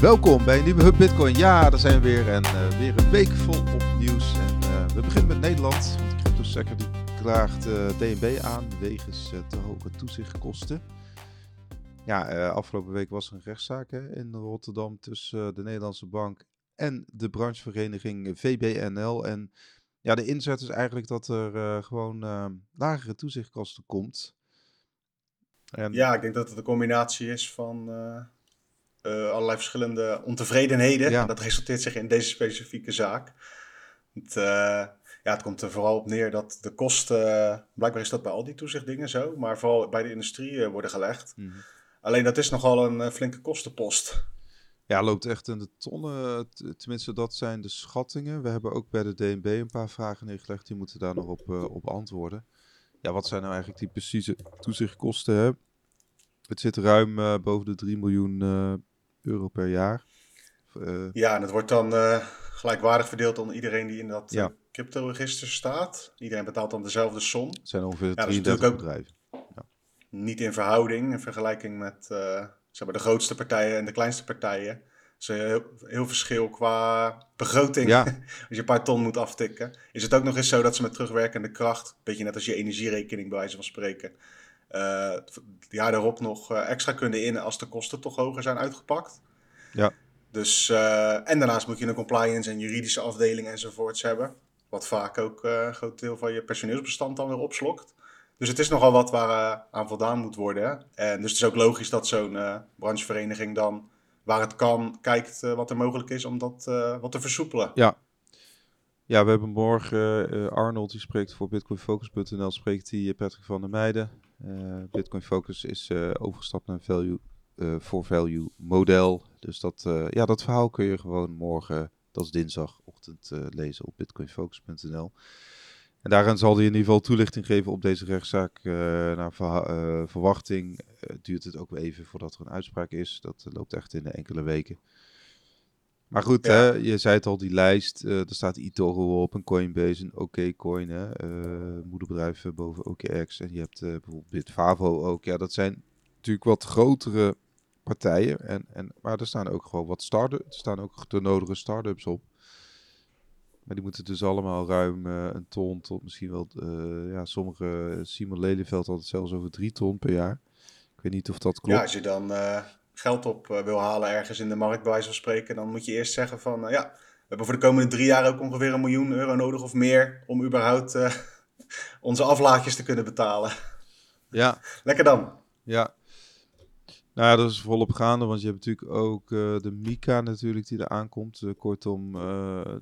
Welkom bij een nieuwe Hub Bitcoin. Ja, daar zijn we weer en uh, weer een week vol op nieuws. En uh, we beginnen met Nederland, want de crypto sector die klaagt uh, DNB aan wegens te hoge toezichtkosten. Ja, afgelopen week was er een rechtszaak hè, in Rotterdam tussen de Nederlandse bank en de branchevereniging VBNL. En ja, de inzet is eigenlijk dat er gewoon lagere toezichtkosten komt. En... Ja, ik denk dat het een combinatie is van uh, allerlei verschillende ontevredenheden. Ja. Dat resulteert zich in deze specifieke zaak. Het, uh, ja, het komt er vooral op neer dat de kosten, blijkbaar is dat bij al die toezichtdingen zo, maar vooral bij de industrie uh, worden gelegd. Mm -hmm. Alleen dat is nogal een flinke kostenpost. Ja, loopt echt in de tonnen. Tenminste, dat zijn de schattingen. We hebben ook bij de DNB een paar vragen neergelegd. Die moeten daar nog op, op antwoorden. Ja, wat zijn nou eigenlijk die precieze toezichtkosten? Hè? Het zit ruim boven de 3 miljoen euro per jaar. Uh, ja, en het wordt dan gelijkwaardig verdeeld onder iedereen die in dat ja. crypto-register staat. Iedereen betaalt dan dezelfde som. Het zijn ongeveer ja, 33 bedrijven. Ja. Niet in verhouding, in vergelijking met zeg maar de grootste partijen en de kleinste partijen. Dus heel, heel verschil qua begroting. Ja. als je een paar ton moet aftikken. Is het ook nog eens zo dat ze met terugwerkende kracht, een beetje net als je energierekening bij wijze van spreken, uh, het jaar daarop nog uh, extra kunnen in als de kosten toch hoger zijn uitgepakt. Ja. Dus, uh, en daarnaast moet je een compliance en juridische afdeling enzovoorts hebben. Wat vaak ook een groot deel van je personeelsbestand dan weer opslokt. Dus het is nogal wat waar aan voldaan moet worden. En dus het is ook logisch dat zo'n branchevereniging dan, waar het kan, kijkt wat er mogelijk is om dat wat te versoepelen. Ja, ja, we hebben morgen uh, Arnold, die spreekt voor bitcoinfocus.nl, spreekt die Patrick van der Meijden. Uh, Bitcoin Focus is uh, overgestapt naar een value for value model. Dus dat, ja, dat verhaal kun je gewoon morgen, dat is dinsdagochtend, lezen op bitcoinfocus.nl. En daarin zal hij in ieder geval toelichting geven op deze rechtszaak. naar verwachting duurt het ook even voordat er een uitspraak is. Dat loopt echt in de enkele weken. Maar goed, hè, je zei het al, die lijst. Uh, er staat eToro op, een Coinbase, een OKCoin, uh, moederbedrijven boven OKX. En je hebt uh, bijvoorbeeld Bitfavo ook. Ja, dat zijn natuurlijk wat grotere partijen. En, en, maar er staan ook gewoon wat start-ups. Er staan ook de nodige start-ups op. Maar die moeten dus allemaal ruim een ton tot misschien wel... ja, sommige... Simon Lelyveld had het zelfs over drie ton per jaar. Ik weet niet of dat klopt. Ja, als je dan geld op eh, wil halen ergens in de markt, bij wijze van spreken, dan moet je eerst zeggen van uh, ja, we hebben voor de komende drie jaar ook ongeveer een miljoen euro nodig of meer om überhaupt uh, onze aflaatjes te kunnen betalen. Ja. Lekker dan. Ja. Nou ja, dat is volop gaande, want je hebt natuurlijk ook uh, de Mika natuurlijk die er aankomt. Uh, kortom, uh,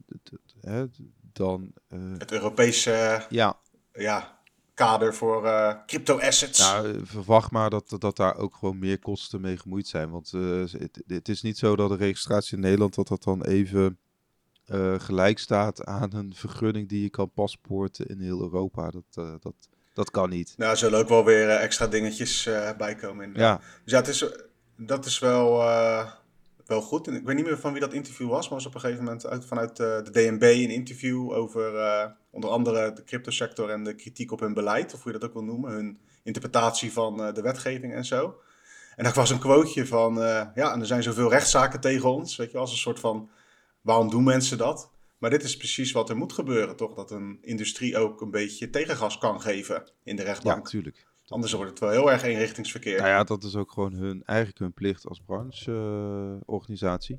dan... het Europese... Ja. Ja, kader voor uh, crypto assets. Nou, verwacht maar dat, dat daar ook gewoon meer kosten mee gemoeid zijn. Want uh, het, het, is niet zo dat de registratie in Nederland dat dat dan even uh, gelijk staat aan een vergunning die je kan paspoorten in heel Europa. Dat, dat, dat kan niet. Nou, er zullen ook wel weer extra dingetjes bijkomen. Ja. Dus ja, het is, dat is wel wel goed. En ik weet niet meer van wie dat interview was, maar was op een gegeven moment uit, vanuit uh, de DNB een interview over uh, onder andere de cryptosector en de kritiek op hun beleid, of hoe je dat ook wil noemen, hun interpretatie van uh, de wetgeving en zo. En daar was een quoteje van, ja, en er zijn zoveel rechtszaken tegen ons, weet je, als een soort van, waarom doen mensen dat? Maar dit is precies wat er moet gebeuren, toch? Dat een industrie ook een beetje tegengas kan geven in de rechtbank. Ja, natuurlijk. Anders wordt het wel heel erg eenrichtingsverkeer. Nou ja, dat is ook gewoon hun, eigenlijk hun plicht als brancheorganisatie.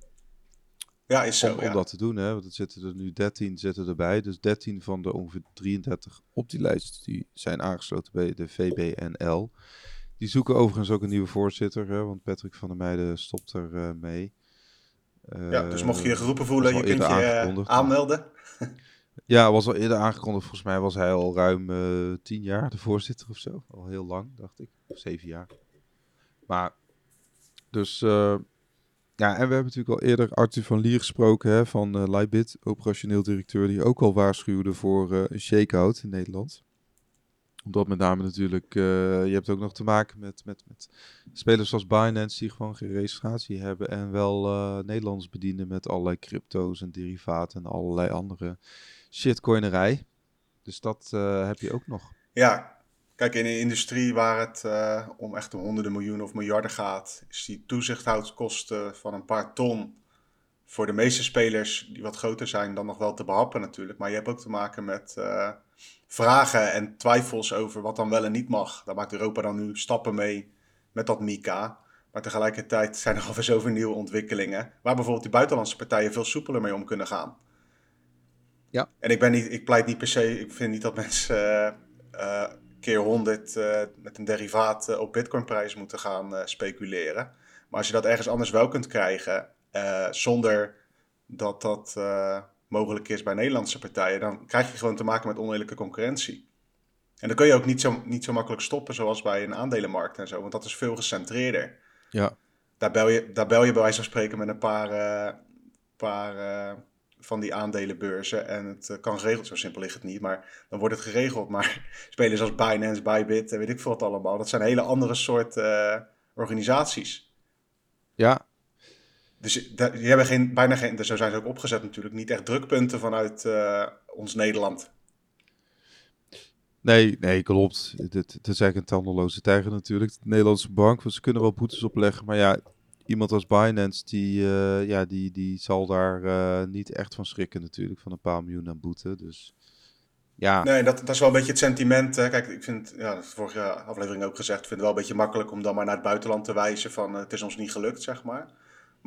ja, is zo. Om, om dat te doen, hè? Want er zitten er nu 13 zitten erbij. Dus 13 van de ongeveer 33 op die lijst die zijn aangesloten bij de VBNL. Die zoeken overigens ook een nieuwe voorzitter, hè? want Patrick van der Meijden stopt er uh, mee. Uh, ja, dus mocht je je geroepen voelen, je kunt je uh, aanmelden. Ja, was al eerder aangekondigd. Volgens mij was hij al ruim uh, tien jaar de voorzitter of zo. Al heel lang, dacht ik. Zeven jaar. Maar, dus, uh, ja, en we hebben natuurlijk al eerder Arthur van Lier gesproken hè, van uh, Lightbit, operationeel directeur, die ook al waarschuwde voor uh, een shakeout in Nederland. Omdat met name natuurlijk, je hebt ook nog te maken met, met, met spelers zoals Binance die gewoon geen registratie hebben en wel Nederlands bedienen met allerlei crypto's en derivaten en allerlei andere shitcoinerij. Dus dat uh, heb je ook nog. Ja, Kijk, in een industrie waar het om echt honderden miljoenen of miljarden gaat, is die toezichthoudskosten van een paar ton voor de meeste spelers die wat groter zijn dan nog wel te behappen natuurlijk. Maar je hebt ook te maken met vragen en twijfels over wat dan wel en niet mag. Daar maakt Europa dan nu stappen mee met dat MICA. Maar tegelijkertijd zijn er alweer zoveel nieuwe ontwikkelingen. Waar bijvoorbeeld die buitenlandse partijen veel soepeler mee om kunnen gaan. Ja. En ik, ben niet, ik pleit niet per se, ik vind niet dat mensen uh, uh, keer 100 uh, met een derivaat op bitcoinprijs moeten gaan speculeren. Maar als je dat ergens anders wel kunt krijgen, zonder dat dat mogelijk is bij Nederlandse partijen, dan krijg je gewoon te maken met oneerlijke concurrentie. En dan kun je ook niet zo, niet zo makkelijk stoppen zoals bij een aandelenmarkt en zo, want dat is veel gecentreerder. Ja. Daar bel je, daar bel je bij wijze van spreken met een paar, uh, paar uh, van die aandelenbeurzen en het uh, kan geregeld. Zo simpel ligt het niet, maar dan wordt het geregeld. Maar spelers als Binance, Bybit en weet ik veel wat allemaal, dat zijn hele andere soort organisaties. Ja. Dus die hebben geen, bijna geen, zo zijn ze ook opgezet natuurlijk, niet echt drukpunten vanuit ons Nederland. Nee, nee, klopt. Het, het, is eigenlijk een tandeloze tijger natuurlijk. De Nederlandse bank, want ze kunnen wel boetes opleggen. Maar ja, iemand als Binance, die, uh, ja, die, die zal daar uh, niet echt van schrikken natuurlijk. Van een paar miljoen aan boete. Dus ja. Nee, dat, dat is wel een beetje het sentiment. Hè. Kijk, ik vind, ja, dat vorige aflevering ook gezegd, ik vind het wel een beetje makkelijk om dan maar naar het buitenland te wijzen van uh, het is ons niet gelukt, zeg maar.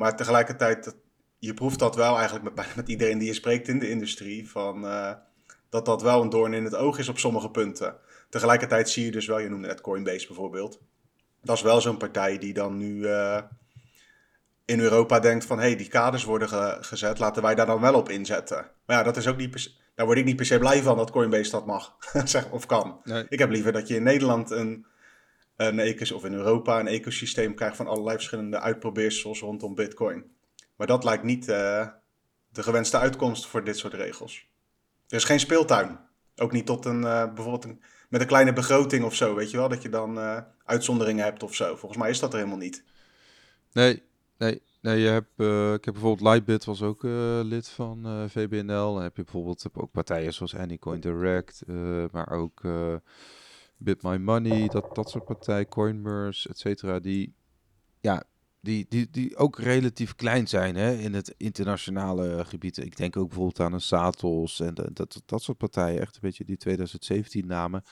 Maar tegelijkertijd, je proeft dat wel eigenlijk met, met iedereen die je spreekt in de industrie. Van dat dat wel een doorn in het oog is op sommige punten. Tegelijkertijd zie je dus wel, je noemde net Coinbase bijvoorbeeld. Dat is wel zo'n partij die dan nu uh, in Europa denkt van... hé, hey, die kaders worden ge gezet, laten wij daar dan wel op inzetten. Maar ja, dat is ook niet daar word ik niet per se blij van dat Coinbase dat mag, zeg, of kan. Nee. Ik heb liever dat je in Nederland een, een ecos of in Europa een ecosysteem krijgt... van allerlei verschillende uitprobeersels rondom bitcoin. Maar dat lijkt niet uh, de gewenste uitkomst voor dit soort regels. Er is geen speeltuin. Ook niet tot een, uh, bijvoorbeeld een, met een kleine begroting of zo, weet je wel? Dat je dan uitzonderingen hebt of zo. Volgens mij is dat er helemaal niet. Nee, nee. Nee, je hebt, ik heb bijvoorbeeld Lightbit was ook lid van VBNL. Dan heb je bijvoorbeeld heb ook partijen zoals Anycoin Direct, maar ook Bit My Money, dat, dat soort partijen, Coinmerse, et cetera. Die, ja, die, die, die ook relatief klein zijn hè, in het internationale gebied. Ik denk ook bijvoorbeeld aan een Satos en de, dat, dat soort partijen. Echt een beetje die 2017 namen.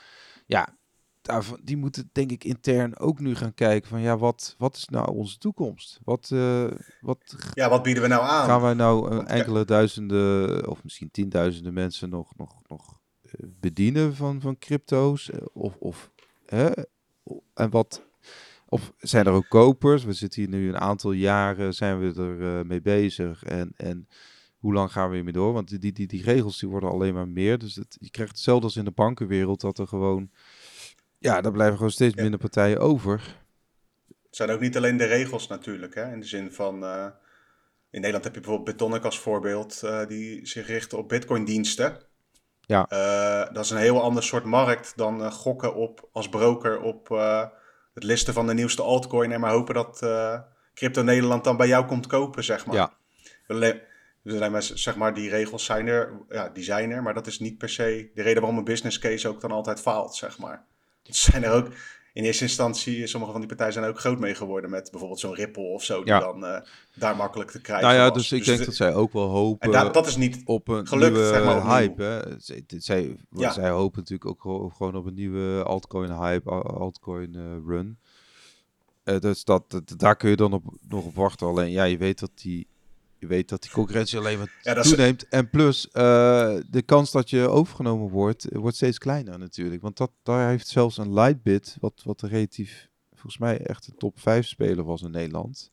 Ja, daarvan, die moeten denk ik intern ook nu gaan kijken van ja, wat, wat is nou onze toekomst? Wat, uh, wat, ja, wat bieden we nou aan? Gaan wij nou uh, enkele duizenden of misschien tienduizenden mensen nog, nog, nog bedienen van, van crypto's? Of, of hè? En wat, of zijn er ook kopers? We zitten hier nu een aantal jaren, zijn we er uh, mee bezig. En, en hoe lang gaan we hiermee door? Want die, die, die regels die worden alleen maar meer. Dus het, je krijgt hetzelfde als in de bankenwereld, dat er gewoon... Ja, daar blijven gewoon steeds ja. minder partijen over. Het zijn ook niet alleen de regels natuurlijk, hè? in de zin van... Uh, in Nederland heb je bijvoorbeeld Betonic als voorbeeld, uh, die zich richten op bitcoin-diensten. Ja. Uh, dat is een heel ander soort markt dan gokken op als broker op het listen van de nieuwste altcoin en maar hopen dat Crypto Nederland dan bij jou komt kopen, zeg maar. Ja. Zeg maar, die regels zijn er, ja, die zijn er, maar dat is niet per se de reden waarom een business case ook dan altijd faalt, zeg maar. Het zijn er ook, in eerste instantie, sommige van die partijen zijn ook groot mee geworden met bijvoorbeeld zo'n Ripple of zo, die ja. dan uh, daar makkelijk te krijgen Nou ja, was. dus ik denk het- dat zij ook wel hopen En dat, dat is niet op een gelukt, nieuwe zeg maar, hype. Hè. Zij, zij, Ja. zij hopen natuurlijk ook gewoon- op een nieuwe altcoin hype, al- altcoin eh, run. Eh, dus dat, dat- daar kun je dan op, nog op wachten. Alleen ja, je weet dat die, je weet dat die concurrentie alleen maar Ja, dat is- toeneemt. En plus, eh, de kans dat je overgenomen wordt, eh, wordt steeds kleiner natuurlijk. Want dat, daar heeft zelfs een Lightbit, wat, wat relatief, volgens mij echt een top 5 speler was in Nederland.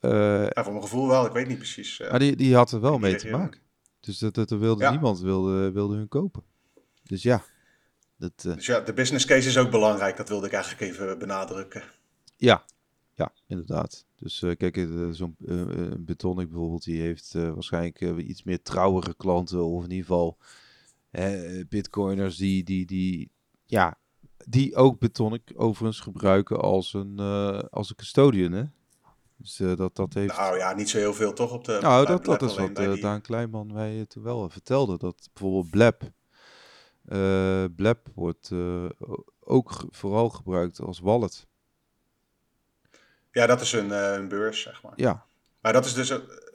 Eh, Ja, voor mijn gevoel wel, ik weet niet precies. eh. maar die, die had er wel mee te maken. Dus dat, dat er wilde Ja. niemand wilde, wilde hun kopen. Dus ja, dat, Dus ja, de business case is ook belangrijk, dat wilde ik eigenlijk even benadrukken. ja, ja, inderdaad. Dus eh, kijk, eh, zo'n Betonic bijvoorbeeld, die heeft waarschijnlijk iets meer trouwere klanten. Of in ieder geval bitcoiners die, die, die, ja, die ook Betonic overigens gebruiken als een, als een custodian, hè? Dus dat, dat heeft... Nou ja, niet zo heel veel toch op de... Nou, dat, dat is wat die- Daan Kleinman mij toen wel vertelde. Dat bijvoorbeeld Blab, Blab wordt, ook vooral gebruikt als wallet. Ja, dat is een, een beurs, zeg maar. Ja. Maar dat is dus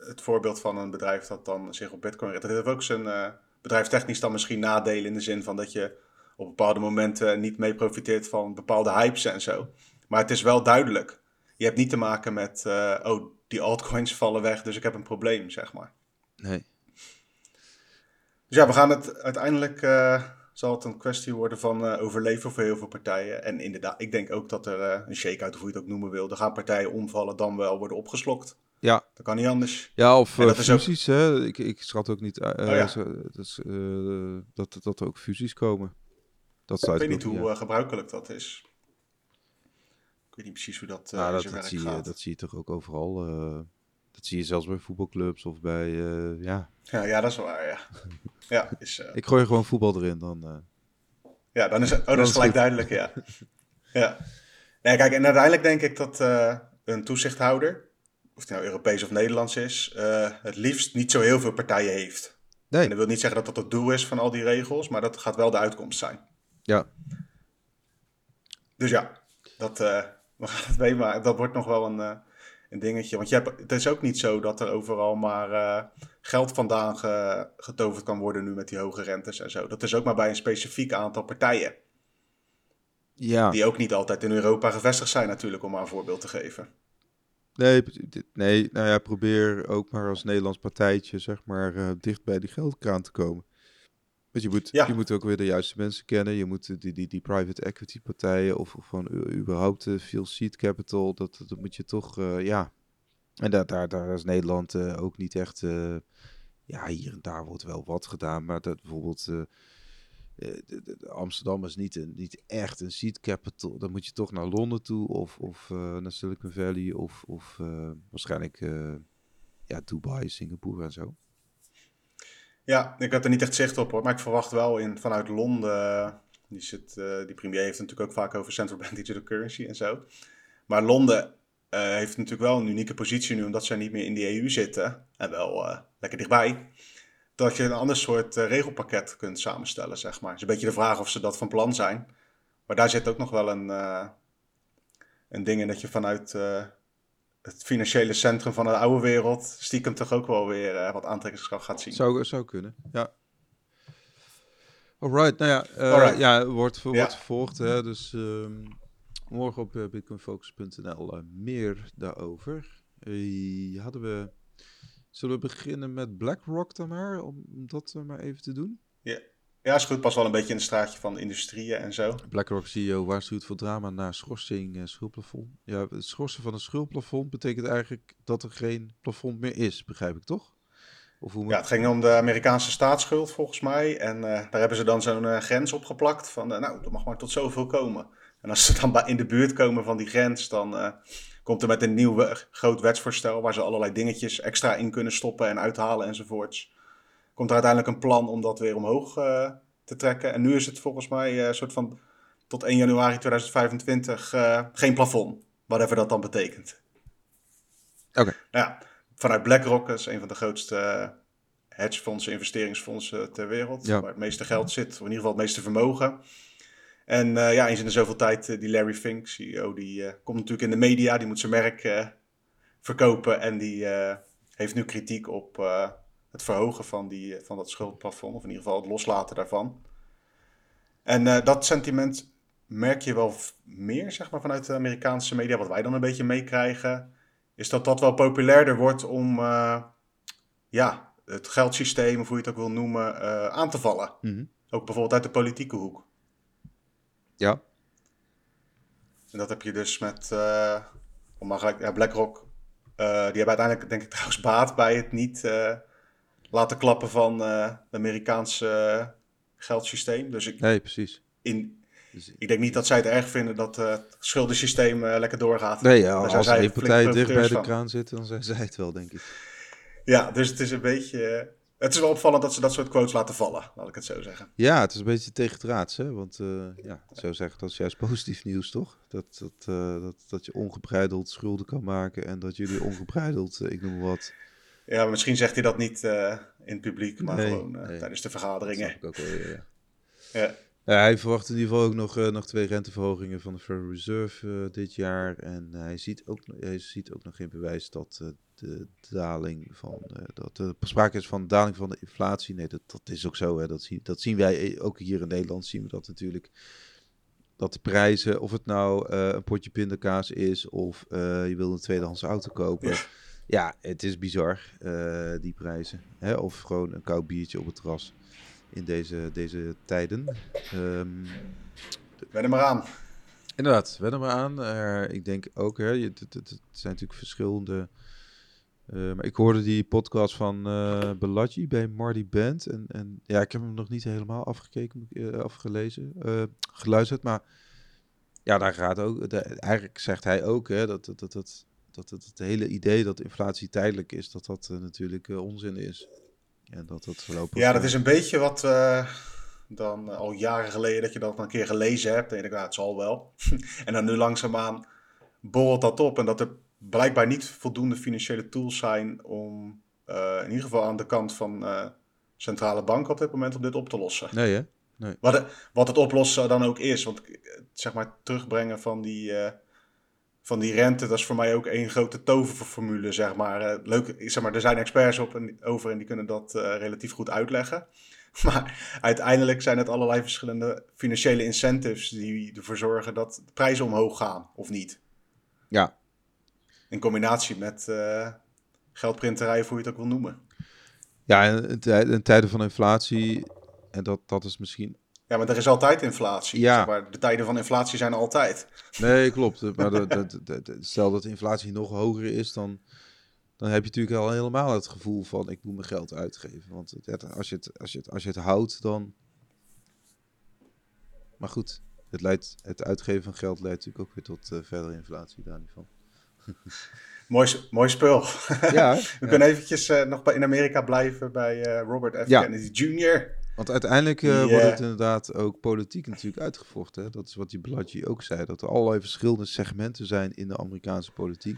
het voorbeeld van een bedrijf dat dan zich op Bitcoin richt. Dat heeft ook zijn uh, bedrijfstechnisch dan misschien nadelen in de zin van dat je op bepaalde momenten niet mee profiteert van bepaalde hypes en zo. Maar het is wel duidelijk. Je hebt niet te maken met, uh, oh, die altcoins vallen weg, dus ik heb een probleem, zeg maar. Nee. Dus ja, we gaan het uiteindelijk, uh, zal het een kwestie worden van uh, overleven voor heel veel partijen. En inderdaad, ik denk ook dat er een shake-out, of hoe je het ook noemen wil, er gaan partijen omvallen, dan wel worden opgeslokt. Ja. Dat kan niet anders. Ja, of uh, fusies. Ook... Hè? Ik, ik schat ook niet oh, ja. uh, dat, dat er ook fusies komen. Dat ik weet niet hoe gebruikelijk dat is. Ik weet niet precies hoe dat, nou, dat, dat, dat zie gaat. Je, dat zie je toch ook overal. Dat zie je zelfs bij voetbalclubs of bij, ja. ja. Ja, dat is waar, ja. ja is, ik gooi gewoon voetbal erin, dan... ja, dan is, oh, dat is gelijk duidelijk, ja. ja. Nee, kijk, en uiteindelijk denk ik dat een toezichthouder of het nou Europees of Nederlands is, het liefst niet zo heel veel partijen heeft. Nee. En dat wil niet zeggen dat dat het doel is van al die regels, maar dat gaat wel de uitkomst zijn. Ja. Dus ja, dat, uh, we gaan het meemaken. Dat wordt nog wel een, uh, een dingetje. Want je hebt, het is ook niet zo dat er overal maar geld vandaan ge, getoverd kan worden nu met die hoge rentes en zo. Dat is ook maar bij een specifiek aantal partijen. Ja. Die ook niet altijd in Europa gevestigd zijn natuurlijk, om maar een voorbeeld te geven. Nee, nee, nou ja, probeer ook maar als Nederlands partijtje, zeg maar, uh, dicht bij die geldkraan te komen. Want je moet, ja. je moet ook weer de juiste mensen kennen. Je moet die, die, die private equity partijen of, of gewoon überhaupt uh, veel seed capital, dat, dat moet je toch, uh, ja. En daar, daar, daar is Nederland ook niet echt, ja, hier en daar wordt wel wat gedaan, maar dat bijvoorbeeld Amsterdam is niet, een, niet echt een seed capital. Dan moet je toch naar Londen toe of, of uh, naar Silicon Valley of, of uh, waarschijnlijk uh, ja, Dubai, Singapore en zo. Ja, ik heb er niet echt zicht op hoor, maar ik verwacht wel in, vanuit Londen. Die, zit, die premier heeft het natuurlijk ook vaak over central bank digital currency en zo. Maar Londen heeft natuurlijk wel een unieke positie nu, omdat zij niet meer in die EU zitten. En wel lekker dichtbij dat je een ander soort regelpakket kunt samenstellen, zeg maar. Het is een beetje de vraag of ze dat van plan zijn. Maar daar zit ook nog wel een, een ding in dat je vanuit het financiële centrum van de oude wereld stiekem toch ook wel weer wat aantrekkingskracht gaat zien. Zou, zou kunnen, ja. Alright, nou ja, Alright. ja wordt, wordt Ja. vervolgd. Hè, dus ehm, morgen op bitcoinfocus.nl meer daarover. Eh, hadden we... Zullen we beginnen met BlackRock dan maar, om dat uh, maar even te doen? Ja, is goed. Pas wel een beetje in het straatje van industrieën en zo. BlackRock CEO waarschuwt voor drama na schorsing uh, schuldplafond. Ja, het schorsen van een schuldplafond betekent eigenlijk dat er geen plafond meer is, begrijp ik toch? Of hoe moet... Ja, het ging om de Amerikaanse staatsschuld volgens mij. En uh, daar hebben ze dan zo'n uh, grens op geplakt van, nou, dat mag maar tot zoveel komen. En als ze dan in de buurt komen van die grens, dan komt er met een nieuw groot wetsvoorstel waar ze allerlei dingetjes extra in kunnen stoppen en uithalen enzovoorts. Komt er uiteindelijk een plan om dat weer omhoog uh, te trekken. En nu is het volgens mij een uh, soort van tot 1 januari 2025 uh, geen plafond. Whatever dat dan betekent. Oké. Okay. Nou ja, vanuit BlackRock, dat is een van de grootste hedgefondsen, investeringsfondsen ter wereld. Ja. Waar het meeste geld zit, of in ieder geval het meeste vermogen. En uh, ja, eens in de zoveel tijd, uh, die Larry Fink, CEO, die uh, komt natuurlijk in de media, die moet zijn merk verkopen en die heeft nu kritiek op het verhogen van, die, van dat schuldplafond, of in ieder geval het loslaten daarvan. En dat sentiment merk je wel meer, zeg maar, vanuit de Amerikaanse media, wat wij dan een beetje meekrijgen, is dat dat wel populairder wordt om ja, het geldsysteem, of hoe je het ook wil noemen, aan te vallen. Mm -hmm. Ook bijvoorbeeld uit de politieke hoek. Ja. En dat heb je dus met, om maar gelijk, ja, BlackRock. Die hebben uiteindelijk, denk ik, trouwens baat bij het niet laten klappen van het Amerikaanse geldsysteem. Dus ik, nee, precies. In, dus, ik denk niet dat zij het erg vinden dat het schuldensysteem lekker doorgaat. Nee, ja, als één partij dicht bij de van. kraan zit, dan zijn zij het wel, denk ik. Ja, dus het is een beetje... Het is wel opvallend dat ze dat soort quotes laten vallen, laat ik het zo zeggen. Ja, het is een beetje tegendraads, hè? Want uh, ja, zo zeggen, dat is juist positief nieuws, toch? Dat, dat, uh, dat, dat je ongebreideld schulden kan maken en dat jullie ongebreideld, uh, ik noem wat. Ja, misschien zegt hij dat niet in het publiek, maar nee, gewoon nee. tijdens de vergaderingen. Dat ik ook wel ja. ja. Ja, hij verwacht in ieder geval ook nog, uh, nog twee renteverhogingen van de Federal Reserve uh, dit jaar. En hij ziet ook, hij ziet ook nog geen bewijs dat uh, de daling van, dat er sprake is van daling van de inflatie. Nee, dat, dat is ook zo. Hè. Dat, zien, dat zien wij ook hier in Nederland, zien we dat natuurlijk. Dat de prijzen, of het nou een potje pindakaas is of je wil een tweedehands auto kopen. Ja, ja het is bizar, die prijzen. Hè? Of gewoon een koud biertje op het terras in deze, deze tijden. Um, wen er maar aan. Inderdaad, wen er maar aan. Uh, ik denk ook, hè, het, het, het zijn natuurlijk verschillende... Uh, maar ik hoorde die podcast van uh, Bellaggi bij Marty Band. En, en ja, ik heb hem nog niet helemaal afgekeken, afgelezen, geluisterd. Maar ja, daar gaat ook. Eigenlijk zegt hij ook hè, dat, dat, dat, dat, dat het, het hele idee dat inflatie tijdelijk is, dat dat natuurlijk onzin is. En dat het voorlopig... Ja, dat is een beetje wat dan al jaren geleden dat je dat een keer gelezen hebt. En denkt, nou, het zal wel. en dan nu langzaamaan borrelt dat op. En dat er blijkbaar niet voldoende financiële tools zijn om uh, in ieder geval aan de kant van uh, centrale banken op dit moment om dit op te lossen. Nee, hè? Nee. Wat, wat het oplossen dan ook is. Want zeg maar terugbrengen van die van die rente, dat is voor mij ook één grote toverformule, zeg maar. Uh, leuk, zeg maar, er zijn experts op en, over en die kunnen dat uh, relatief goed uitleggen. Maar uiteindelijk zijn het allerlei verschillende financiële incentives die ervoor zorgen dat de prijzen omhoog gaan, of niet. Ja. In combinatie met uh, geldprinterij, hoe je het ook wil noemen. Ja, in, in tijden van inflatie, en dat, dat is misschien ja, maar er is altijd inflatie. Ja. Zeg maar, de tijden van inflatie zijn altijd. Nee, klopt. Maar stel dat de inflatie nog hoger is, dan, dan heb je natuurlijk al helemaal het gevoel van ik moet mijn geld uitgeven. Want het, als, je het, als, je het, als je het houdt, dan. Maar goed, het, leidt, het uitgeven van geld leidt natuurlijk ook weer tot uh, verdere inflatie daar niet van. mooi, mooi spul. Ja, We kunnen eventjes uh, nog in Amerika blijven bij uh, Robert F. Kennedy Jr. Want uiteindelijk uh, wordt het inderdaad ook politiek natuurlijk uitgevochten. Hè? Dat is wat die Bellagio ook zei. Dat er allerlei verschillende segmenten zijn in de Amerikaanse politiek.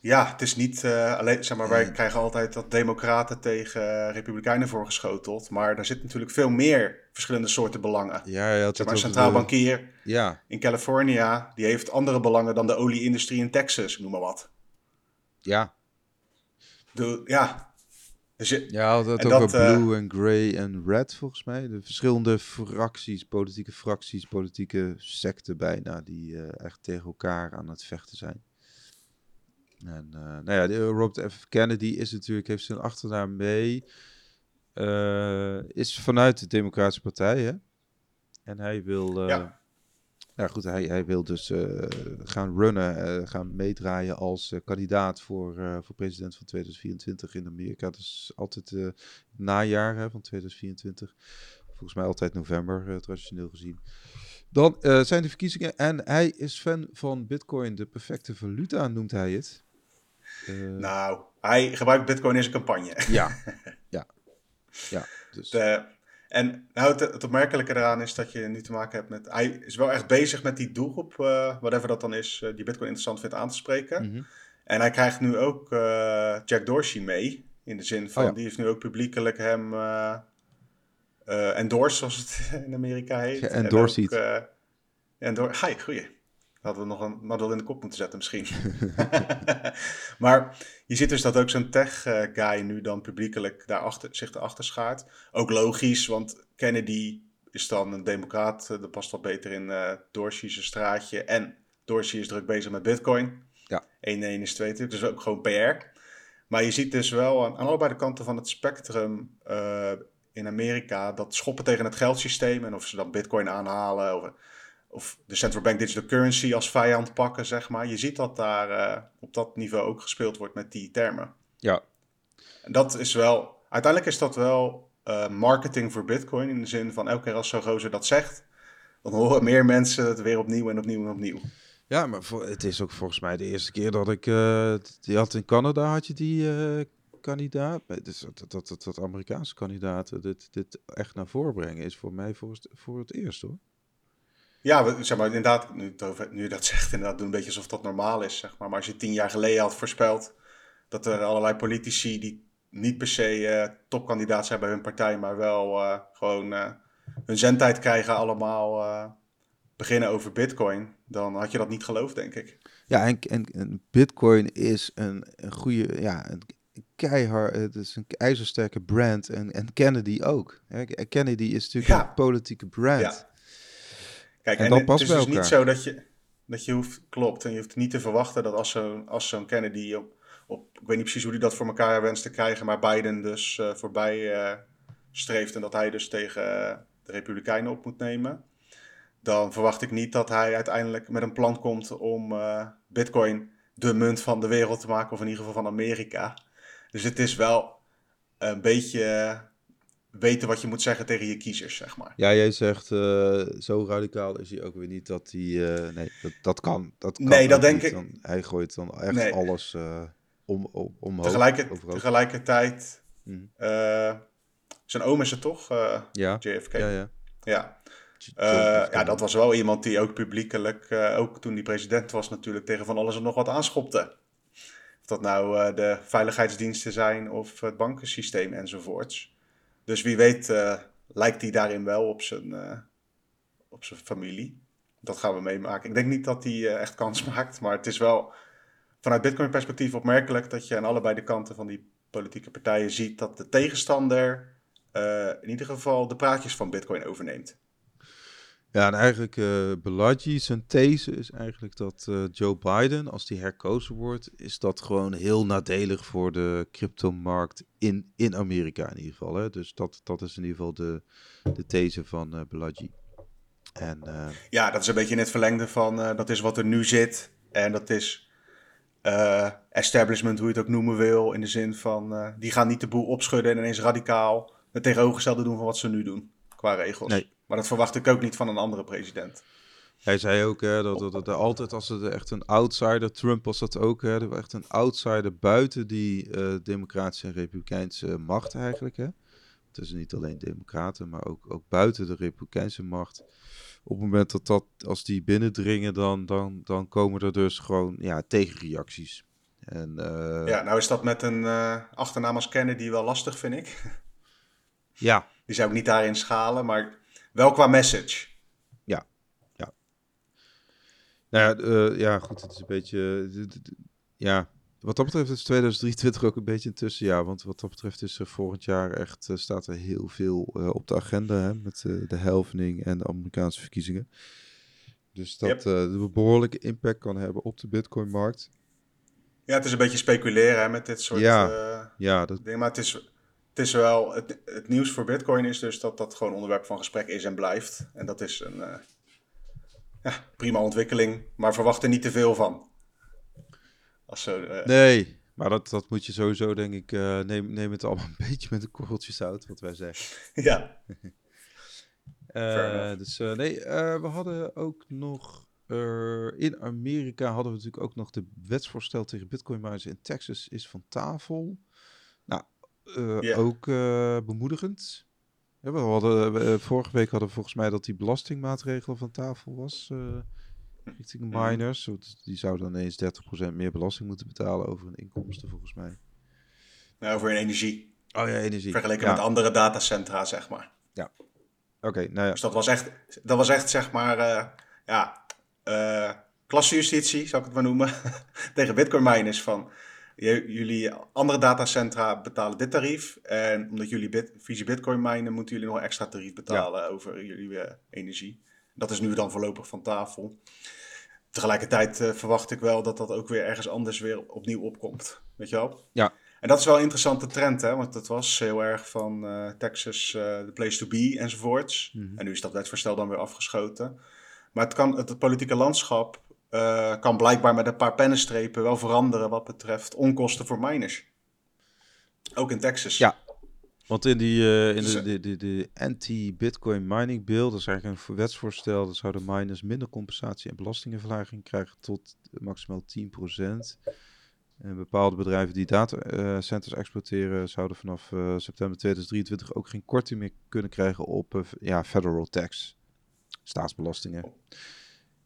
Ja, het is niet uh, alleen, zeg maar, wij krijgen altijd dat democraten tegen uh, republikeinen voorgeschoteld. Maar daar zit natuurlijk veel meer verschillende soorten belangen. Ja, ja, zeg maar, een centraal bankier ja. in California, die heeft andere belangen dan de olieindustrie in Texas, noem maar wat. Ja. De, ja, dus je, ja, dat over dat, blue en grey en red volgens mij. De verschillende fracties, politieke fracties, politieke secten bijna, die uh, echt tegen elkaar aan het vechten zijn. En uh, nou ja, de, Robert F. Kennedy is natuurlijk, heeft zijn achternaam mee, uh, is vanuit de Democratische Partij, hè? En hij wil... Ja ja, goed, hij, hij wil dus uh, gaan runnen, uh, gaan meedraaien als uh, kandidaat voor, voor president van 2024 in Amerika. Dat is altijd het najaar hè, van 2024. Volgens mij altijd november, traditioneel gezien. Dan zijn de verkiezingen en hij is fan van Bitcoin, de perfecte valuta noemt hij het. nou, hij gebruikt Bitcoin in zijn campagne. Ja, ja, ja. Dus. De, en nou, het, het, opmerkelijke eraan is dat je nu te maken hebt met... Hij is wel echt bezig met die doelgroep, uh, whatever dat dan is, uh, die Bitcoin interessant vindt aan te spreken. Mhm. En hij krijgt nu ook uh, Jack Dorsey mee. In de zin van, oh die heeft nu ook publiekelijk hem endorsed, zoals het in Amerika heet. Endorsed. En door, hi, goeie. Hadden we nog een model in de kop moeten zetten misschien. maar je ziet dus dat ook zo'n tech-guy nu dan publiekelijk daarachter, zich erachter schaart. Ook logisch, want Kennedy is dan een democraat. Eh, dat past wat beter in uh, Dorsey's straatje. En Dorsey is druk bezig met bitcoin. Ja. 1 1 is 2 dus ook gewoon PR. Maar je ziet dus wel aan, aan allebei de kanten van het spectrum uh, in Amerika... dat schoppen tegen het geldsysteem en of ze dan bitcoin aanhalen... Of, of de central bank digital currency als vijand pakken, zeg maar. Je ziet dat daar uh, op dat niveau ook gespeeld wordt met die termen. Ja. En dat is wel, uiteindelijk is dat wel uh, marketing voor Bitcoin in de zin van elke keer als zo'n gozer dat zegt, dan horen meer mensen het weer opnieuw en opnieuw en opnieuw. Ja, maar voor, het is ook volgens mij de eerste keer dat ik, uh, die had in Canada had je die kandidaat, dus dat, dat, dat, dat Amerikaanse kandidaten dit, dit echt naar voren brengen is voor mij voor, voor het eerst hoor. Ja, zeg maar, inderdaad, nu, nu je dat zegt, inderdaad, doen een beetje alsof dat normaal is, zeg maar. Maar als je tien jaar geleden had voorspeld dat er allerlei politici die niet per se uh, topkandidaat zijn bij hun partij, maar wel uh, gewoon uh, hun zendtijd krijgen allemaal beginnen over bitcoin, dan had je dat niet geloofd, denk ik. Ja, en, en, en bitcoin is een, een goede, ja, een keihard, het is een ijzersterke brand en, en Kennedy ook. Kennedy is natuurlijk een politieke brand. Ja. Kijk, en, en het is dus niet zo dat je, dat je hoeft, klopt, en je hoeft niet te verwachten dat als zo'n als zo'n Kennedy op, op, ik weet niet precies hoe hij dat voor elkaar wenst te krijgen, maar Biden dus uh, voorbij uh, streeft en dat hij dus tegen uh, de Republikeinen op moet nemen, dan verwacht ik niet dat hij uiteindelijk met een plan komt om Bitcoin de munt van de wereld te maken, of in ieder geval van Amerika. Dus het is wel een beetje weten wat je moet zeggen tegen je kiezers, zeg maar. Ja, jij zegt uh, zo radicaal is hij ook weer niet dat hij... Uh, nee, dat, dat kan. Dat kan nee, dat denk ik... Dan, hij gooit dan echt nee. alles uh, om, om, omhoog. Tegelijker, tegelijkertijd... Hmm. zijn oom is het toch? ja. JFK? Ja, ja. Ja. ja, dat was wel iemand die ook publiekelijk, ook toen hij president was natuurlijk, tegen van alles en nog wat aanschopte. Of dat nou de veiligheidsdiensten zijn of het bankensysteem enzovoorts. Dus wie weet uh, lijkt hij daarin wel op zijn, uh, op zijn familie. Dat gaan we meemaken. Ik denk niet dat hij uh, echt kans maakt, maar het is wel vanuit Bitcoin-perspectief opmerkelijk dat je aan allebei de kanten van die politieke partijen ziet dat de tegenstander in ieder geval de praatjes van Bitcoin overneemt. Ja, en eigenlijk uh, Balaji, zijn these is eigenlijk dat uh, Joe Biden, als die herkozen wordt, is dat gewoon heel nadelig voor de cryptomarkt in, in Amerika in ieder geval. Hè? Dus dat, dat is in ieder geval de, de these van uh. En, ja, dat is een beetje in het verlengde van, dat is wat er nu zit. En dat is establishment, hoe je het ook noemen wil, in de zin van, die gaan niet de boel opschudden en ineens radicaal het tegenovergestelde doen van wat ze nu doen, qua regels. Nee. Maar dat verwacht ik ook niet van een andere president. Hij zei ook hè, dat, dat, dat, altijd als het echt een outsider, Trump was dat ook, hè, echt een outsider buiten die uh, democratische en republikeinse macht eigenlijk. Hè. Het is niet alleen democraten, maar ook, ook buiten de republikeinse macht. Op het moment dat, dat als die binnendringen, dan, dan, dan komen er dus gewoon ja, tegenreacties. En, uh, ja, nou is dat met een uh, achternaam als Kennedy wel lastig, vind ik. Ja. Die zou ik niet daarin schalen, maar wel qua message. Ja, ja. Nou ja, uh, ja, goed, het is een beetje... Ja, wat dat betreft is 2023 ook een beetje een tussenjaar. Want wat dat betreft is er volgend jaar echt, uh, staat er heel veel uh, op de agenda. Hè, met uh, de helvening en de Amerikaanse verkiezingen. Dus dat yep. een behoorlijke impact kan hebben op de Bitcoin-markt. Ja, het is een beetje speculeren hè, met dit soort ja, ja, dat... dingen. Maar het is, het is wel, het, het, nieuws voor Bitcoin is dus dat dat gewoon onderwerp van gesprek is en blijft. En dat is een uh, ja, prima ontwikkeling, maar verwacht er niet te veel van. Als zo, uh... Nee, maar dat, dat moet je sowieso, denk ik, uh, neem, neem het allemaal een beetje met een korreltje zout, wat wij zeggen. ja. dus nee, we hadden ook nog in Amerika hadden we natuurlijk ook nog de wetsvoorstel tegen Bitcoin miners in Texas is van tafel. Uh, ook uh, bemoedigend. Ja, we hadden, uh, vorige week hadden we volgens mij dat die belastingmaatregel van tafel was richting miners. Die zouden dan eens 30% meer belasting moeten betalen over hun inkomsten, volgens mij. Nou, over hun energie. Oh ja, energie. Vergeleken ja. met andere datacentra, zeg maar. Ja. Oké, okay, nou ja. Dus dat was echt, dat was echt zeg maar, ja, klassejustitie, zou ik het maar noemen, tegen bitcoin miners van jullie andere datacentra betalen dit tarief. En omdat jullie bit, visie Bitcoin minen, moeten jullie nog een extra tarief betalen over jullie uh, energie. Dat is nu dan voorlopig van tafel. Tegelijkertijd uh, verwacht ik wel dat dat ook weer ergens anders weer opnieuw opkomt. Weet je wel? Ja. En dat is wel een interessante trend, hè? want dat was heel erg van uh, Texas, the place to be enzovoorts. Mm -hmm. En nu is dat wetsvoorstel dan weer afgeschoten. Maar het, kan, het politieke landschap uh, kan blijkbaar met een paar pennenstrepen wel veranderen wat betreft onkosten voor miners. Ook in Texas. Ja, want in, die, uh, in de, de, de, de anti-Bitcoin mining bill, dat is eigenlijk een wetsvoorstel, dat zouden miners minder compensatie en belastingenverlaging krijgen tot maximaal 10%. En bepaalde bedrijven die datacenters uh, exporteren, zouden vanaf uh, september 2023 ook geen korting meer kunnen krijgen op ja, federal tax, staatsbelastingen.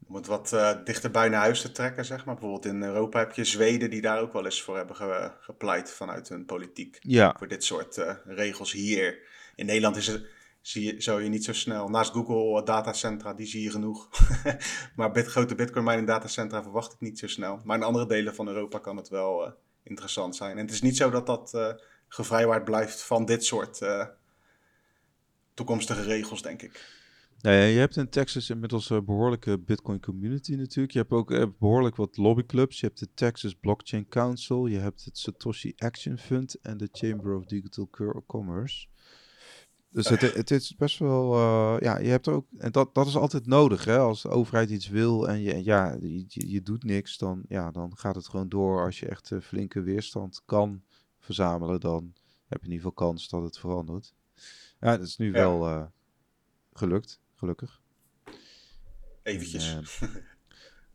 Om het wat uh, dichterbij naar huis te trekken, zeg maar. Bijvoorbeeld in Europa heb je Zweden die daar ook wel eens voor hebben gepleit vanuit hun politiek. Ja. Voor dit soort uh, regels hier. In Nederland is het, zie je, zou je niet zo snel, naast Google datacentra, die zie je genoeg. maar bit, grote bitcoin mining datacentra verwacht ik niet zo snel. Maar in andere delen van Europa kan het wel interessant zijn. En het is niet zo dat dat gevrijwaard blijft van dit soort toekomstige regels, denk ik. Nou ja, je hebt in Texas inmiddels een behoorlijke Bitcoin community natuurlijk. Je hebt ook eh, behoorlijk wat lobbyclubs. Je hebt de Texas Blockchain Council, je hebt het Satoshi Action Fund en de Chamber of Digital Commerce. Dus het, het is best wel, uh, ja, je hebt ook, en dat, dat is altijd nodig, hè, als de overheid iets wil en je, ja, je, je doet niks, dan, ja, dan gaat het gewoon door. Als je echt uh, flinke weerstand kan verzamelen, dan heb je in ieder geval kans dat het verandert. Ja, dat is nu wel uh, gelukt gelukkig. Eventjes. Eh,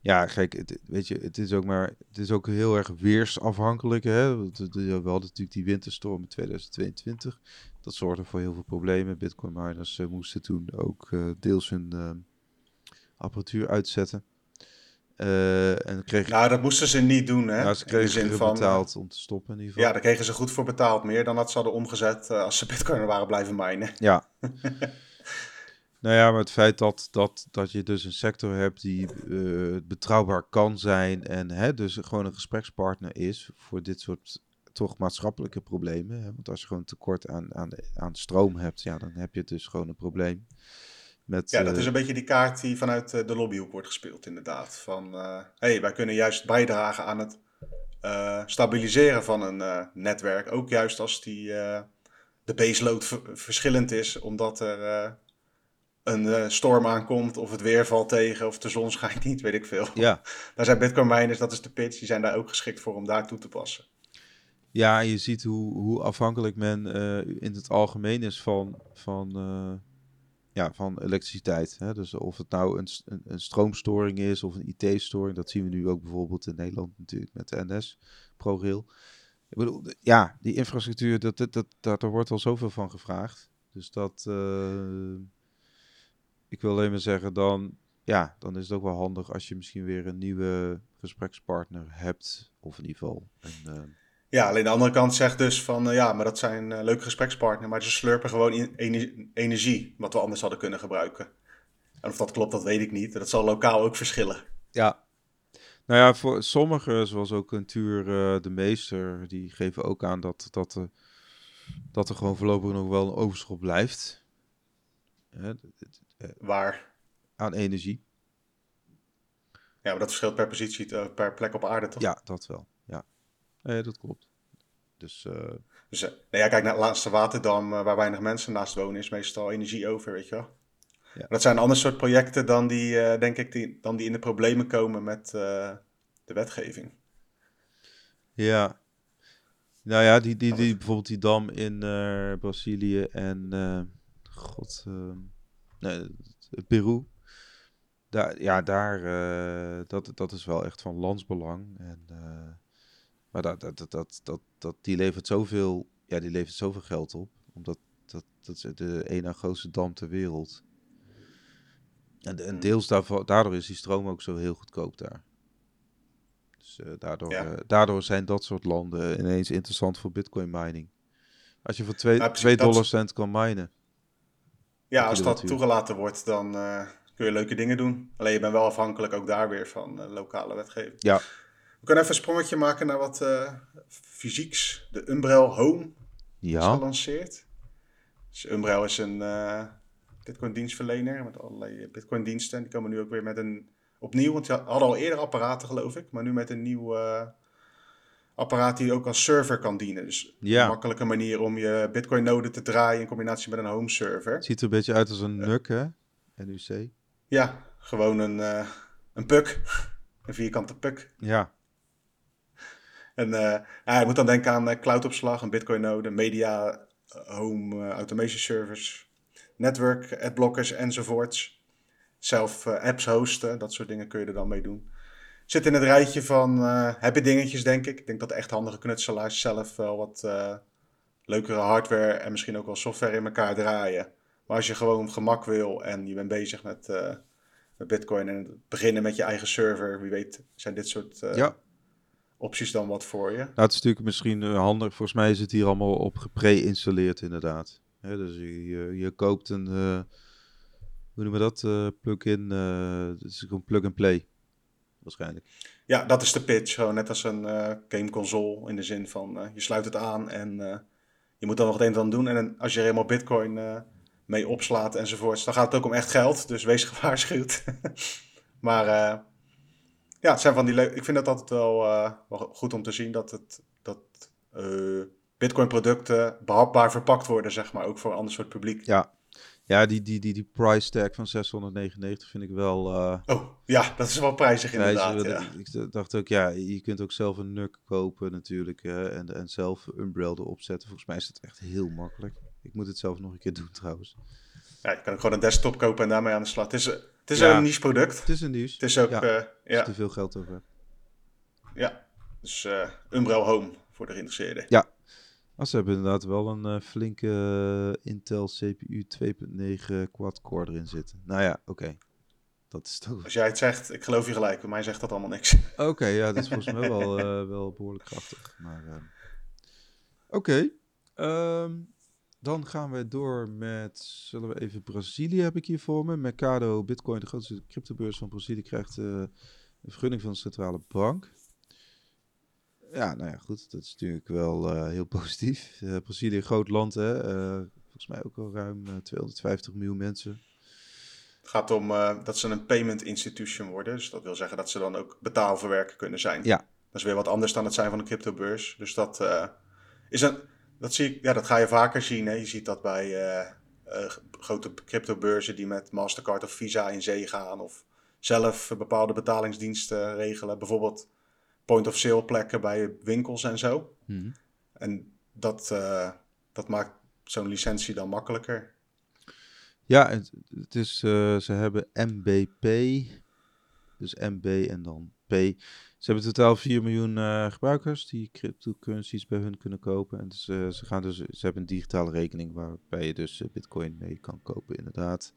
ja, kijk, het, weet je, het is ook maar, het is ook heel erg weersafhankelijk. Hè? We hadden natuurlijk die winterstorm in 2022. Dat zorgde voor heel veel problemen. Bitcoin miners uh, moesten toen ook uh, deels hun apparatuur uitzetten. en kregen... Nou, dat moesten ze niet doen, hè? Ja, ze kregen zin van, betaald om te stoppen in ieder geval. Ja, daar kregen ze goed voor betaald. Meer dan dat ze hadden omgezet als ze bitcoin waren blijven minen. Ja. Nou ja, maar het feit dat, dat, dat je dus een sector hebt die uh, betrouwbaar kan zijn en hè, dus gewoon een gesprekspartner is voor dit soort toch maatschappelijke problemen. Hè? Want als je gewoon tekort aan, aan, aan stroom hebt, ja, dan heb je dus gewoon een probleem. Met, ja, dat is een beetje die kaart die vanuit de lobbyhoek wordt gespeeld, inderdaad. Van, hé, hey, wij kunnen juist bijdragen aan het stabiliseren van een netwerk. Ook juist als die, de baseload verschillend is, omdat er een uh, storm aankomt of het weer valt tegen of de zon schijnt niet, weet ik veel. Ja. Daar zijn bitcoin miners, dat is de pitch, die zijn daar ook geschikt voor om daar toe te passen. Ja, je ziet hoe, hoe afhankelijk men uh, in het algemeen is van, van, uh, ja, van elektriciteit. Hè? Dus of het nou een, een, een stroomstoring is of een IT-storing, dat zien we nu ook bijvoorbeeld in Nederland natuurlijk met de NS, ProRail. Ik bedoel, ja, die infrastructuur, dat, dat, dat, dat, daar wordt al zoveel van gevraagd. Dus dat, ik wil alleen maar zeggen, dan, ja, dan is het ook wel handig als je misschien weer een nieuwe gesprekspartner hebt. Of in ieder geval een... Uh... Ja, alleen de andere kant zegt dus van, uh, ja, maar dat zijn uh, leuke gesprekspartners, maar ze slurpen gewoon in energie, wat we anders hadden kunnen gebruiken. En of dat klopt, dat weet ik niet. Dat zal lokaal ook verschillen. Ja. Nou ja, voor sommigen, zoals ook een Tuur de Meester, die geven ook aan dat, dat, dat er gewoon voorlopig nog wel een overschot blijft. Eh, waar? Aan energie. Ja, maar dat verschilt per positie, uh, per plek op aarde, toch? Ja, dat wel. Ja, nee, dat klopt. Dus, uh... dus uh, nou ja, kijk naar het laatste waterdam waar weinig mensen naast wonen, is meestal energie over, weet je wel. Ja. Dat zijn ander soort projecten dan die, denk ik, die, dan die in de problemen komen met de wetgeving. Ja. Nou ja, die, die, die, bijvoorbeeld die dam in Brazilië en... God... Ehm, Peru. Daar, ja, daar, uh, dat, dat is wel echt van landsbelang. En, uh, maar dat, dat, dat, dat, dat, die levert zoveel, ja, die levert zoveel geld op. Omdat dat, dat is de ene grootste dam ter wereld. En, en hmm. deels daarvoor, daardoor is die stroom ook zo heel goedkoop daar. Dus uh, daardoor, ja. daardoor zijn dat soort landen ineens interessant voor bitcoin mining. Als je voor 2 dollar cent kan minen. Ja, als dat toegelaten wordt, dan uh, kun je leuke dingen doen. Alleen je bent wel afhankelijk ook daar weer van uh, lokale wetgeving. Ja. We kunnen even een sprongetje maken naar wat uh, fysieks. De Umbrel Home ja. is gelanceerd. Dus Umbrel is een Bitcoin dienstverlener met allerlei Bitcoin diensten. Die komen nu ook weer met een opnieuw, want die hadden al eerder apparaten geloof ik, maar nu met een nieuw apparaat die ook als server kan dienen. Dus ja. een makkelijke manier om je Bitcoin-node te draaien in combinatie met een home server. Het ziet er een beetje uit als een NUC, hè? NUC. Ja, gewoon een, uh, een puck. Een vierkante puck. Ja. En uh, ja, je moet dan denken aan cloudopslag, een Bitcoin-node, media, home automation servers, network, adblockers enzovoorts. Zelf apps hosten, dat soort dingen kun je er dan mee doen zit in het rijtje van uh, happy dingetjes, denk ik. Ik denk dat de echt handige knutselaars zelf wel wat uh, leukere hardware en misschien ook wel software in elkaar draaien. Maar als je gewoon gemak wil en je bent bezig met, uh, met Bitcoin en beginnen met je eigen server, wie weet zijn dit soort ja. opties dan wat voor je. Nou, het is natuurlijk misschien handig. Volgens mij is het hier allemaal op gepre-installeerd inderdaad. Dus je, je, je koopt een, hoe noemen we dat, plug-in, het is gewoon plug-and-play, waarschijnlijk. Ja, dat is de pitch, gewoon net als een gameconsole in de zin van je sluit het aan en je moet dan nog het een en ander doen. En als je er helemaal bitcoin mee opslaat enzovoorts, dan gaat het ook om echt geld, dus wees gewaarschuwd. maar ja, het zijn van die leuke. Ik vind dat altijd wel, wel goed om te zien dat het dat Bitcoin-producten behapbaar verpakt worden, zeg maar, ook voor een ander soort publiek. Ja, ja die, die, die, die price tag van 699 vind ik wel... Uh, oh, ja, dat is wel prijzig inderdaad. Ja. Ik dacht ook, ja, je kunt ook zelf een NUC kopen natuurlijk en, en zelf Umbrel erop zetten. Volgens mij is het echt heel makkelijk. Ik moet het zelf nog een keer doen trouwens. Ja, je kan ook gewoon een desktop kopen en daarmee aan de slag. Het is, het is een niche product. Het is een niche. Het is ook, ja, uh, ja. te veel geld over Ja, dus uh, Umbrel Home voor de geïnteresseerden. Ja, maar ze hebben inderdaad wel een uh, flinke uh, Intel CPU 2.9 quad-core erin zitten. Nou ja, oké. Okay. Dat is toch... Als jij het zegt, ik geloof je gelijk. Bij mij zegt dat allemaal niks. Oké, okay, ja, dat is volgens mij wel, uh, wel behoorlijk krachtig. Maar oké. Okay. Um, dan gaan we door met, zullen we even Brazilië heb ik hier voor me. Mercado Bitcoin, de grootste cryptobeurs van Brazilië, krijgt een vergunning van de centrale bank. Ja, nou ja, goed. Dat is natuurlijk wel uh, heel positief. Uh, Brazilië, een groot land, hè. Uh, volgens mij ook al ruim 250 miljoen mensen. Het gaat om dat ze een payment institution worden. Dus dat wil zeggen dat ze dan ook betaalverwerker kunnen zijn. Ja. Dat is weer wat anders dan het zijn van een cryptobeurs. Dus dat is een... Dat, zie ik, ja, dat ga je vaker zien. Hè. Je ziet dat bij grote cryptobeurzen die met Mastercard of Visa in zee gaan. Of zelf bepaalde betalingsdiensten regelen. Bijvoorbeeld point-of-sale plekken bij winkels en zo. Hmm. En dat, uh, dat maakt zo'n licentie dan makkelijker. Ja, het, het is, uh, ze hebben MBP, dus MB en dan P. Ze hebben totaal 4 miljoen uh, gebruikers die cryptocurrencies bij hun kunnen kopen. En dus, ze, gaan dus, ze hebben een digitale rekening waarbij je dus bitcoin mee kan kopen, inderdaad.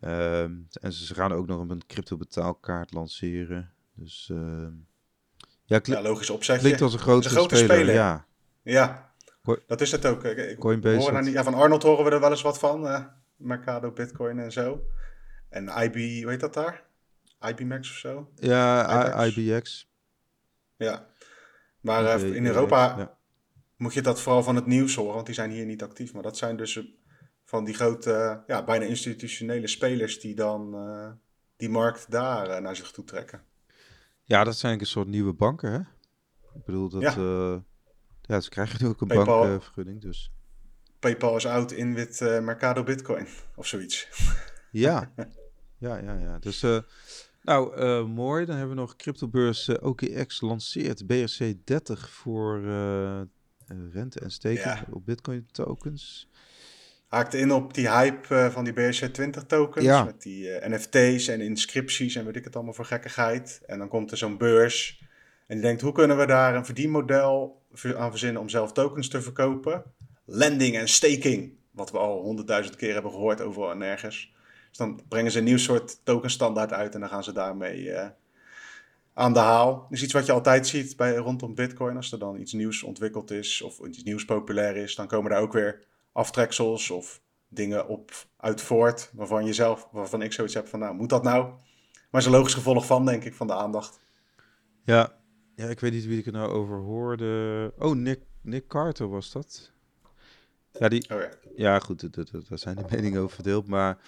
Um, en ze, ze gaan ook nog een crypto betaalkaart lanceren. Dus ehm, ja, ja, logisch opzetje. Klinkt als een grote, een grote speler, speler. Ja. ja, dat is het ook. Ik, Coinbase. Hoor ja, van Arnold horen we er wel eens wat van. Uh, Mercado, Bitcoin en zo. En IB, hoe heet dat daar? IBMax of zo? Ja, IBX. IBX. Ja, maar uh, in Europa ja. moet je dat vooral van het nieuws horen, want die zijn hier niet actief. Maar dat zijn dus van die grote, ja, bijna institutionele spelers die dan die markt daar naar zich toe trekken. Ja, dat zijn een soort nieuwe banken, hè? Ik bedoel, dat, ja. Uh, ja ze krijgen nu ook een PayPal, bankvergunning, dus... PayPal is oud in wit uh, Mercado Bitcoin, of zoiets. Ja, ja, ja, ja. Dus, uh, nou, mooi. Dan hebben we nog cryptobeurs OKX lanceert BRC30 voor rente en steken ja. op Bitcoin tokens haakte in op die hype uh, van die BRC20 tokens. Ja. Met die uh, NFT's en inscripties en weet ik het allemaal voor gekkigheid. En dan komt er zo'n beurs. En die denkt, hoe kunnen we daar een verdienmodel aan verzinnen om zelf tokens te verkopen? Lending en staking. Wat we al honderdduizend keer hebben gehoord overal en nergens. Dus dan brengen ze een nieuw soort tokenstandaard uit en dan gaan ze daarmee uh, aan de haal. Is iets wat je altijd ziet bij, rondom Bitcoin. Als er dan iets nieuws ontwikkeld is of iets nieuws populair is, dan komen daar ook weer aftreksels of dingen op uit voort waarvan, je zelf, waarvan ik zoiets heb van, nou, moet dat nou? Maar is een logisch gevolg van, denk ik, van de aandacht. Ja, ja ik weet niet wie ik er nou over hoorde. Oh, Nick, Nick Carter was dat. Ja, die, oh ja. ja, goed, daar zijn de meningen over verdeeld, maar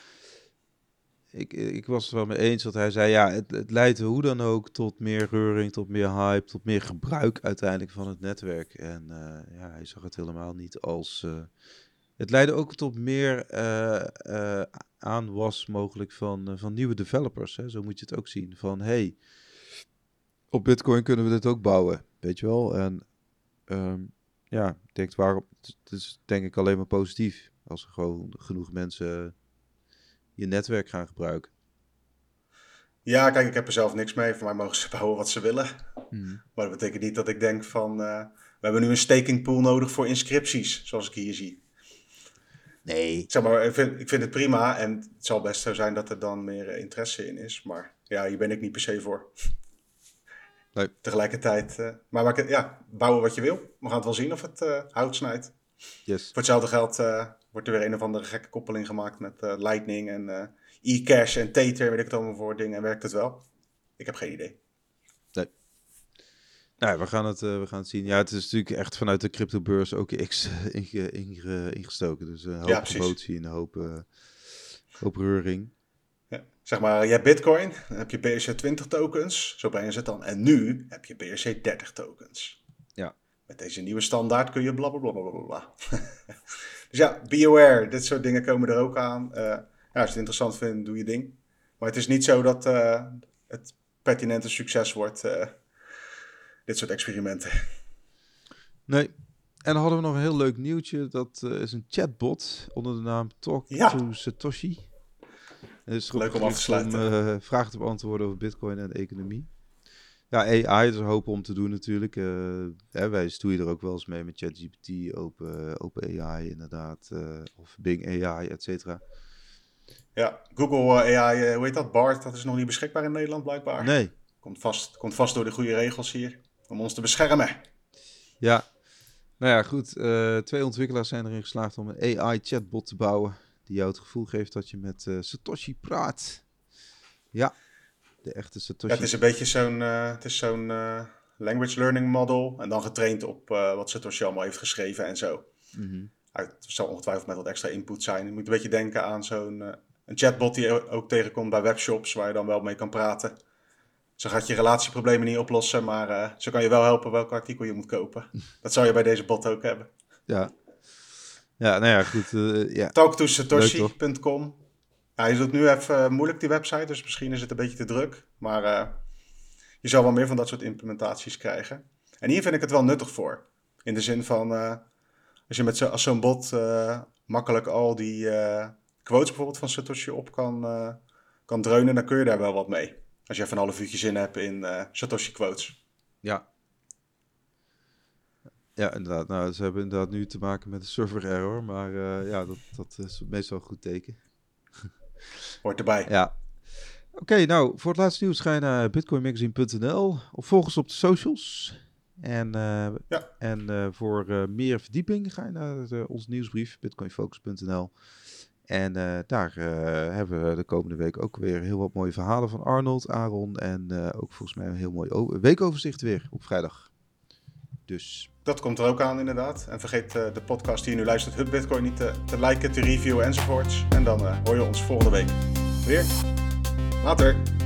ik, ik was het wel mee eens dat hij zei, ja, het, het leidt hoe dan ook tot meer reuring, tot meer hype, tot meer gebruik uiteindelijk van het netwerk. En uh, ja, hij zag het helemaal niet als... Uh, het leidde ook tot meer uh, aanwas mogelijk van, van nieuwe developers. Hè? Zo moet je het ook zien. Van hey, op Bitcoin kunnen we dit ook bouwen. Weet je wel? En um, ja, ik denk waarom. Het is denk ik alleen maar positief. Als er gewoon genoeg mensen je netwerk gaan gebruiken. Ja, kijk, ik heb er zelf niks mee. Voor mij mogen ze bouwen wat ze willen. Hmm. Maar dat betekent niet dat ik denk van... We hebben nu een staking pool nodig voor inscripties, zoals ik hier zie. Nee. Zeg maar, ik vind, ik vind het prima en het zal best zo zijn dat er dan meer eh, interesse in is. Maar ja, hier ben ik niet per se voor. Nee. Tegelijkertijd, uh, maar, maar ja, bouwen wat je wil. We gaan het wel zien of het uh, hout snijdt. Yes. Voor hetzelfde geld uh, wordt er weer een of andere gekke koppeling gemaakt met uh, Lightning en uh, e-cash en Tether, weet ik het allemaal voor dingen. En werkt het wel? Ik heb geen idee. Nou, we gaan, het, we gaan het zien. Ja, het is natuurlijk echt vanuit de cryptobeurs ook X inge, inge, ingestoken. Dus een hoop ja, promotie en een hoop, hoop reuring. Ja. Zeg maar, je hebt Bitcoin, dan heb je BRC20 tokens, zo brengen ze het dan. En nu heb je BRC30 tokens. Ja. Met deze nieuwe standaard kun je blablabla. Bla, bla, bla, dus ja, be aware, dit soort dingen komen er ook aan. Uh, ja, als je het interessant vindt, doe je ding. Maar het is niet zo dat uh, het pertinente succes wordt, uh, dit soort experimenten. Nee. En dan hadden we nog een heel leuk nieuwtje. Dat is een chatbot onder de naam Talk ja. to Satoshi. Dus Leuk om af te sluiten. Om uh, vragen te beantwoorden over Bitcoin en economie. Ja, AI is een hoop om te doen natuurlijk. Uh, hè, wij stoeien er ook wel eens mee met ChatGPT, Open, open AI inderdaad, uh, of Bing AI, et cetera. Ja, Google AI, hoe heet dat? BART, dat is nog niet beschikbaar in Nederland blijkbaar. Nee. Komt vast, komt vast door de goede regels hier, om ons te beschermen. Ja, nou ja, goed. twee ontwikkelaars zijn erin geslaagd om een AI-chatbot te bouwen die jou het gevoel geeft dat je met uh, Satoshi praat. Ja, de echte Satoshi. Ja, het is een beetje zo'n uh, het is zo'n language learning model en dan getraind op wat Satoshi allemaal heeft geschreven en zo. Mm -hmm. Het zal ongetwijfeld met wat extra input zijn. Je moet een beetje denken aan zo'n een chatbot die ook tegenkomt bij webshops waar je dan wel mee kan praten. Zo gaat je relatieproblemen niet oplossen, maar zo kan je wel helpen welk artikel je moet kopen. Dat zou je bij deze bot ook hebben. Ja, ja, nou ja, goed. Uh, ja. Talktosatoshi.com. Ja, je doet nu even moeilijk die website, dus misschien is het een beetje te druk. Maar uh, je zal wel meer van dat soort implementaties krijgen. En hier vind ik het wel nuttig voor. In de zin van, uh, als je met zo, als zo'n bot makkelijk al die quotes bijvoorbeeld van Satoshi op kan, kan dreunen, dan kun je daar wel wat mee. Als je even een half uurtje zin hebt in Satoshi quotes. Ja, ja, inderdaad. Nou, ze hebben inderdaad nu te maken met een server error, maar uh, ja, dat, dat is meestal een goed teken. Hoort erbij. Ja. Oké, nou, voor het laatste nieuws ga je naar bitcoinmagazine.nl of volg ons op de socials. En, uh, ja. en uh, voor uh, meer verdieping ga je naar onze nieuwsbrief, bitcoinfocus.nl. En daar hebben we de komende week ook weer heel wat mooie verhalen van Arnold, Aaron en ook volgens mij een heel mooi weekoverzicht weer op vrijdag. Dus dat komt er ook aan inderdaad. En vergeet de podcast die je nu luistert, Hub Bitcoin, niet te, te liken, te reviewen enzovoorts. En dan hoor je ons volgende week weer. Later!